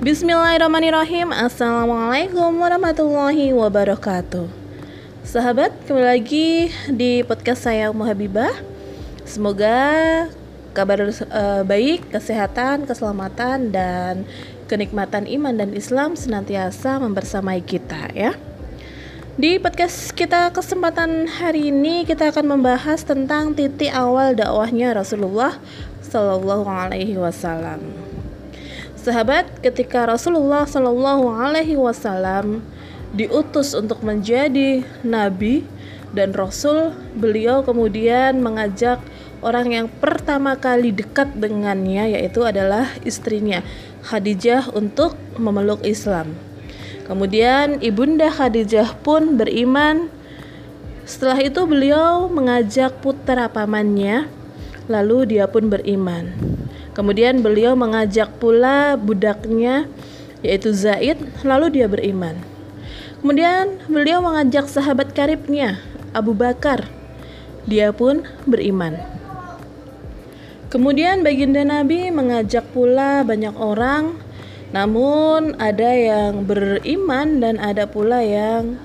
Bismillahirrahmanirrahim Assalamualaikum warahmatullahi wabarakatuh Sahabat, kembali lagi di podcast saya Ummu Habibah Semoga kabar uh, baik, kesehatan, keselamatan, dan kenikmatan iman dan Islam senantiasa membersamai kita ya. Di podcast kita kesempatan hari ini kita akan membahas tentang titik awal dakwahnya Rasulullah Shallallahu Alaihi Wasallam. Sahabat, ketika Rasulullah Shallallahu Alaihi Wasallam diutus untuk menjadi nabi dan rasul, beliau kemudian mengajak orang yang pertama kali dekat dengannya yaitu adalah istrinya Khadijah untuk memeluk Islam. Kemudian ibunda Khadijah pun beriman. Setelah itu beliau mengajak putra pamannya, lalu dia pun beriman. Kemudian beliau mengajak pula budaknya yaitu Zaid, lalu dia beriman. Kemudian beliau mengajak sahabat karibnya Abu Bakar, dia pun beriman. Kemudian baginda Nabi mengajak pula banyak orang, namun ada yang beriman dan ada pula yang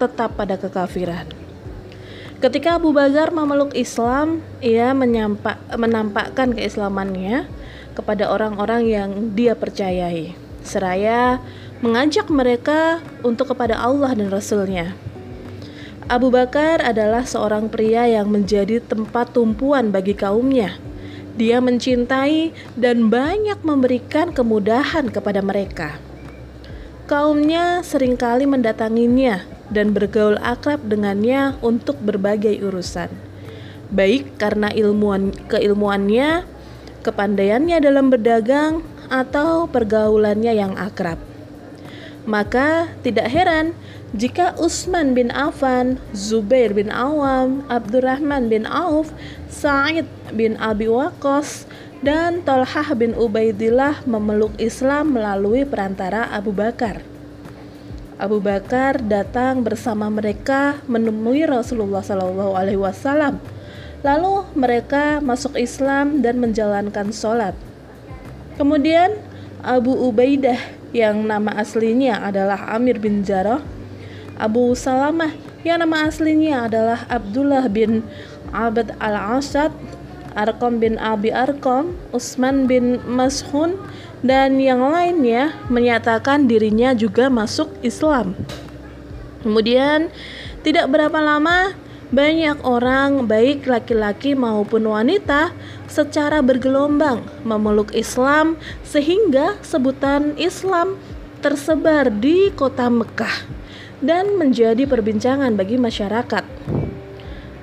tetap pada kekafiran. Ketika Abu Bakar memeluk Islam, ia menyampak, menampakkan keislamannya kepada orang-orang yang dia percayai, seraya mengajak mereka untuk kepada Allah dan Rasulnya. Abu Bakar adalah seorang pria yang menjadi tempat tumpuan bagi kaumnya dia mencintai dan banyak memberikan kemudahan kepada mereka. Kaumnya sering kali mendatanginya dan bergaul akrab dengannya untuk berbagai urusan. Baik karena ilmuan keilmuannya, kepandaiannya dalam berdagang, atau pergaulannya yang akrab. Maka tidak heran jika Utsman bin Affan, Zubair bin Awam, Abdurrahman bin Auf, Sa'id bin Abi Waqqas, dan Tolhah bin Ubaidillah memeluk Islam melalui perantara Abu Bakar. Abu Bakar datang bersama mereka menemui Rasulullah Shallallahu Alaihi Wasallam. Lalu mereka masuk Islam dan menjalankan sholat. Kemudian Abu Ubaidah yang nama aslinya adalah Amir bin Jarrah Abu Salamah yang nama aslinya adalah Abdullah bin Abd al-Asad, Arkom bin Abi Arkom, Usman bin Mashun, dan yang lainnya menyatakan dirinya juga masuk Islam. Kemudian tidak berapa lama banyak orang baik laki-laki maupun wanita secara bergelombang memeluk Islam sehingga sebutan Islam tersebar di kota Mekah dan menjadi perbincangan bagi masyarakat.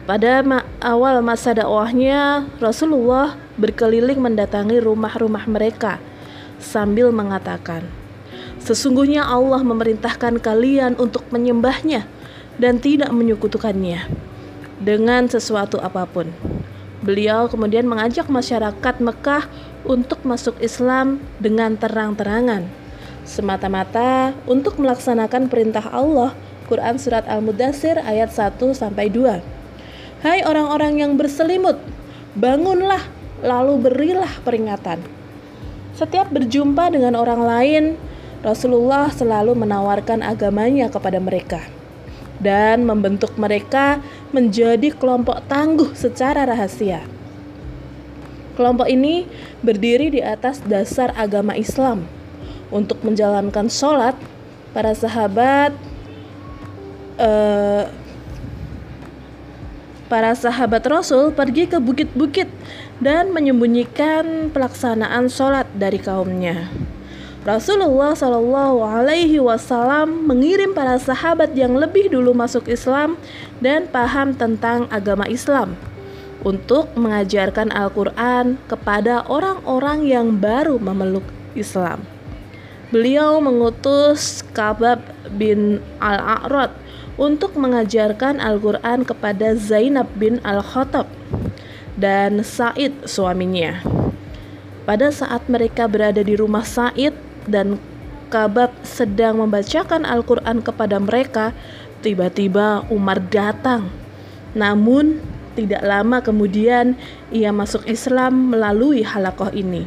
Pada ma awal masa dakwahnya, Rasulullah berkeliling mendatangi rumah-rumah mereka sambil mengatakan, Sesungguhnya Allah memerintahkan kalian untuk menyembahnya dan tidak menyekutukannya dengan sesuatu apa pun. Beliau kemudian mengajak masyarakat Mekah untuk masuk Islam dengan terang-terangan semata-mata untuk melaksanakan perintah Allah. Quran surat Al-Mudassir ayat 1 sampai 2. Hai orang-orang yang berselimut, bangunlah lalu berilah peringatan. Setiap berjumpa dengan orang lain, Rasulullah selalu menawarkan agamanya kepada mereka dan membentuk mereka menjadi kelompok tangguh secara rahasia. Kelompok ini berdiri di atas dasar agama Islam untuk menjalankan sholat para sahabat uh, para sahabat Rasul pergi ke bukit-bukit dan menyembunyikan pelaksanaan sholat dari kaumnya. Rasulullah Shallallahu Alaihi Wasallam mengirim para sahabat yang lebih dulu masuk Islam dan paham tentang agama Islam untuk mengajarkan Al-Quran kepada orang-orang yang baru memeluk Islam beliau mengutus Kabab bin Al-A'rad untuk mengajarkan Al-Quran kepada Zainab bin Al-Khattab dan Said suaminya. Pada saat mereka berada di rumah Said dan Kabab sedang membacakan Al-Quran kepada mereka, tiba-tiba Umar datang. Namun, tidak lama kemudian ia masuk Islam melalui halakoh ini.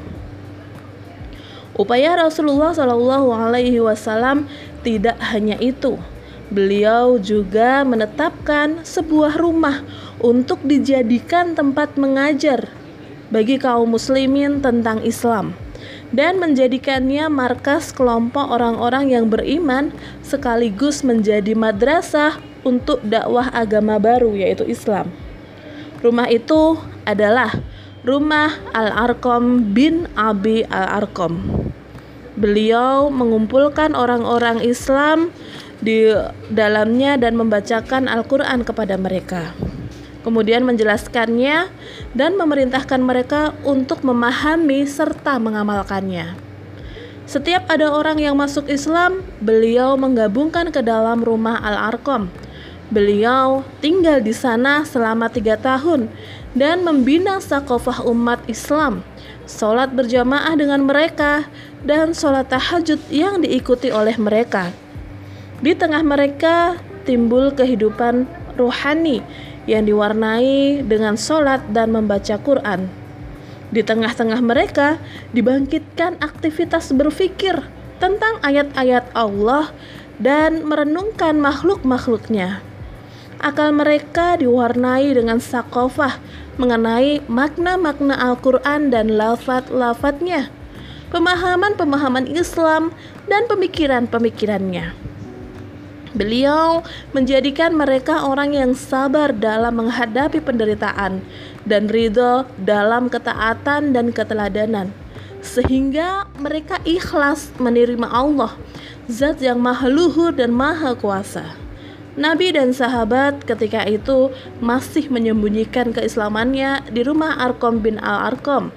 Upaya Rasulullah Shallallahu Alaihi Wasallam tidak hanya itu. Beliau juga menetapkan sebuah rumah untuk dijadikan tempat mengajar bagi kaum muslimin tentang Islam dan menjadikannya markas kelompok orang-orang yang beriman sekaligus menjadi madrasah untuk dakwah agama baru yaitu Islam. Rumah itu adalah rumah Al-Arqam bin Abi Al-Arqam. Beliau mengumpulkan orang-orang Islam di dalamnya dan membacakan Al-Quran kepada mereka. Kemudian menjelaskannya dan memerintahkan mereka untuk memahami serta mengamalkannya. Setiap ada orang yang masuk Islam, beliau menggabungkan ke dalam rumah Al-Arqam Beliau tinggal di sana selama tiga tahun dan membina sakofah umat Islam, sholat berjamaah dengan mereka, dan sholat tahajud yang diikuti oleh mereka. Di tengah mereka timbul kehidupan rohani yang diwarnai dengan sholat dan membaca Quran. Di tengah-tengah mereka dibangkitkan aktivitas berfikir tentang ayat-ayat Allah dan merenungkan makhluk-makhluknya. Akal mereka diwarnai dengan sakofah mengenai makna-makna Al-Quran dan lafat-lafatnya, pemahaman-pemahaman Islam, dan pemikiran-pemikirannya. Beliau menjadikan mereka orang yang sabar dalam menghadapi penderitaan dan ridho dalam ketaatan dan keteladanan, sehingga mereka ikhlas menerima Allah, Zat yang Maha Luhur dan Maha Kuasa. Nabi dan sahabat ketika itu masih menyembunyikan keislamannya di rumah Arkom bin Al-Arkom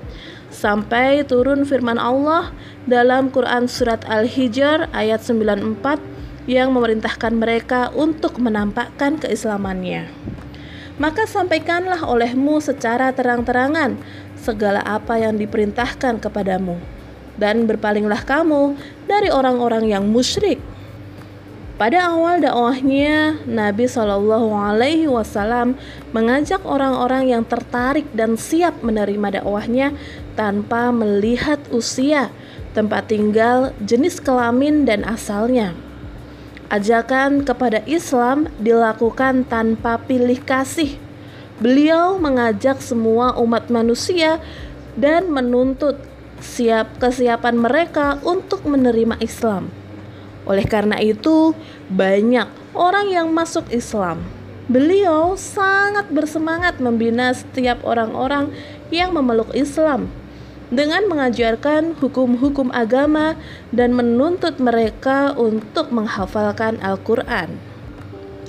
sampai turun firman Allah dalam Quran surat Al-Hijr ayat 94 yang memerintahkan mereka untuk menampakkan keislamannya. Maka sampaikanlah olehmu secara terang-terangan segala apa yang diperintahkan kepadamu dan berpalinglah kamu dari orang-orang yang musyrik pada awal dakwahnya, Nabi Shallallahu Alaihi Wasallam mengajak orang-orang yang tertarik dan siap menerima dakwahnya tanpa melihat usia, tempat tinggal, jenis kelamin, dan asalnya. Ajakan kepada Islam dilakukan tanpa pilih kasih. Beliau mengajak semua umat manusia dan menuntut siap kesiapan mereka untuk menerima Islam. Oleh karena itu, banyak orang yang masuk Islam. Beliau sangat bersemangat membina setiap orang-orang yang memeluk Islam dengan mengajarkan hukum-hukum agama dan menuntut mereka untuk menghafalkan Al-Quran.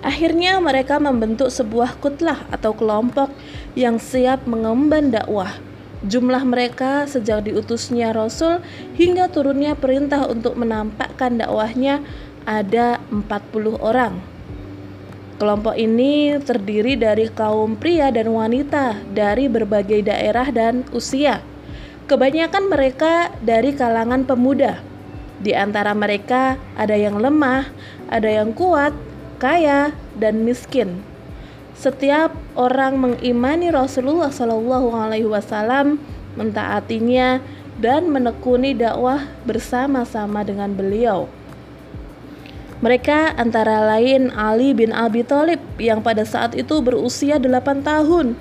Akhirnya mereka membentuk sebuah kutlah atau kelompok yang siap mengemban dakwah Jumlah mereka sejak diutusnya Rasul hingga turunnya perintah untuk menampakkan dakwahnya ada 40 orang. Kelompok ini terdiri dari kaum pria dan wanita dari berbagai daerah dan usia. Kebanyakan mereka dari kalangan pemuda. Di antara mereka ada yang lemah, ada yang kuat, kaya, dan miskin. Setiap orang mengimani Rasulullah Shallallahu Alaihi Wasallam, mentaatinya dan menekuni dakwah bersama-sama dengan beliau. Mereka antara lain Ali bin Abi Thalib yang pada saat itu berusia 8 tahun,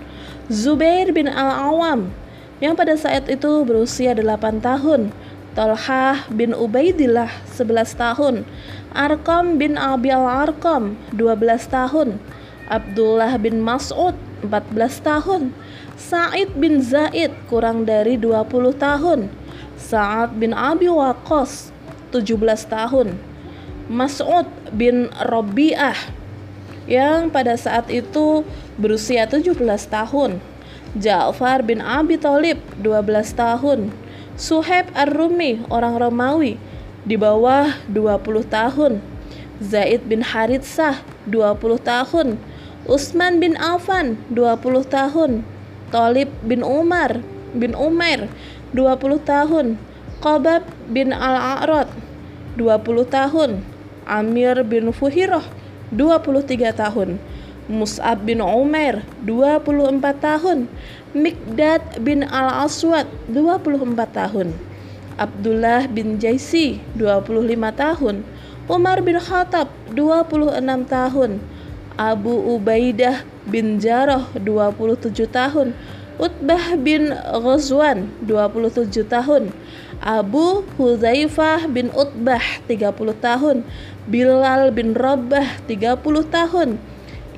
Zubair bin Al-Awam yang pada saat itu berusia 8 tahun, Talhah bin Ubaidillah 11 tahun, Arkam bin Abi Al-Arkam 12 tahun, Abdullah bin Mas'ud 14 tahun. Sa'id bin Zaid kurang dari 20 tahun. Sa'ad bin Abi Waqqas 17 tahun. Mas'ud bin Robi'ah yang pada saat itu berusia 17 tahun Ja'far bin Abi Thalib 12 tahun. Suhaib Ar-Rumi orang Romawi di bawah 20 tahun. Zaid bin Haritsah 20 tahun. Utsman bin Affan 20 tahun. Talib bin Umar bin Umair 20 tahun. Qabab bin Al-A'rad 20 tahun. Amir bin Fuhirah 23 tahun Mus'ab bin Umair 24 tahun. Mikdad bin Al-Aswad 24 tahun. Abdullah bin Jaisi 25 tahun. Umar bin Khattab 26 tahun. Abu Ubaidah bin Jarrah 27 tahun. Utbah bin Ghazwan 27 tahun. Abu Huzaifah bin Utbah 30 tahun. Bilal bin Rabah 30 tahun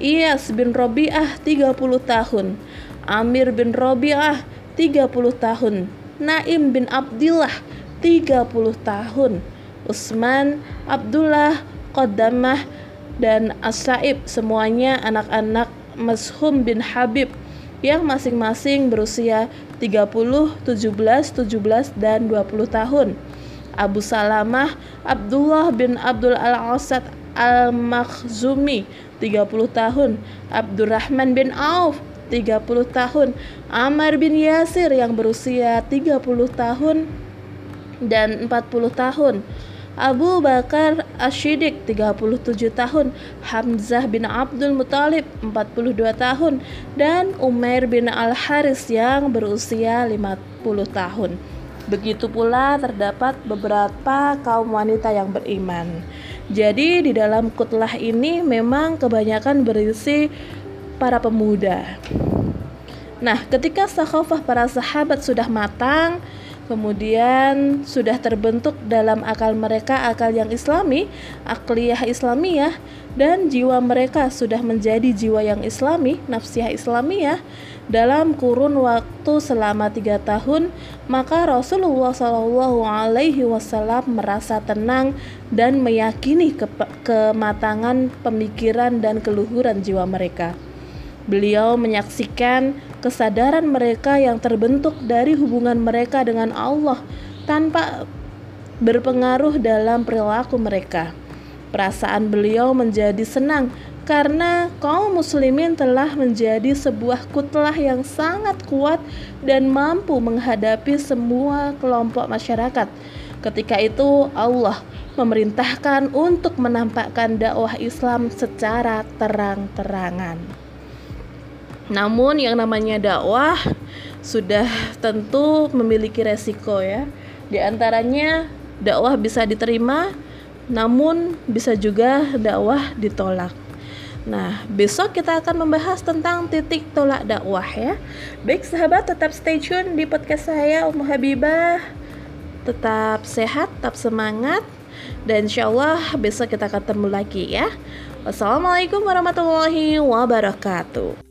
Iyas bin Robi'ah 30 tahun. Amir bin Robi'ah 30 tahun. Naim bin Abdullah 30 tahun. Usman Abdullah Qadamah dan As-Saib semuanya anak-anak Mashum bin Habib yang masing-masing berusia 30, 17, 17 dan 20 tahun. Abu Salamah Abdullah bin Abdul Al-Asad Al-Makhzumi 30 tahun. Abdurrahman bin Auf 30 tahun. Amar bin Yasir yang berusia 30 tahun dan 40 tahun. Abu Bakar Ashidik 37 tahun, Hamzah bin Abdul Muthalib 42 tahun, dan Umair bin Al-Haris yang berusia 50 tahun. Begitu pula terdapat beberapa kaum wanita yang beriman. Jadi di dalam kutlah ini memang kebanyakan berisi para pemuda. Nah, ketika sakhafah para sahabat sudah matang, kemudian sudah terbentuk dalam akal mereka akal yang islami, akliyah islamiyah dan jiwa mereka sudah menjadi jiwa yang islami, nafsiyah islamiyah dalam kurun waktu selama tiga tahun, maka Rasulullah Shallallahu Alaihi Wasallam merasa tenang dan meyakini ke kematangan pemikiran dan keluhuran jiwa mereka. Beliau menyaksikan kesadaran mereka yang terbentuk dari hubungan mereka dengan Allah tanpa berpengaruh dalam perilaku mereka. Perasaan beliau menjadi senang karena kaum muslimin telah menjadi sebuah kutlah yang sangat kuat dan mampu menghadapi semua kelompok masyarakat. Ketika itu Allah memerintahkan untuk menampakkan dakwah Islam secara terang-terangan. Namun yang namanya dakwah sudah tentu memiliki resiko ya. Di antaranya dakwah bisa diterima namun bisa juga dakwah ditolak. Nah, besok kita akan membahas tentang titik tolak dakwah ya. Baik sahabat, tetap stay tune di podcast saya Ummu Habibah. Tetap sehat, tetap semangat dan insya Allah besok kita ketemu lagi ya. Wassalamualaikum warahmatullahi wabarakatuh.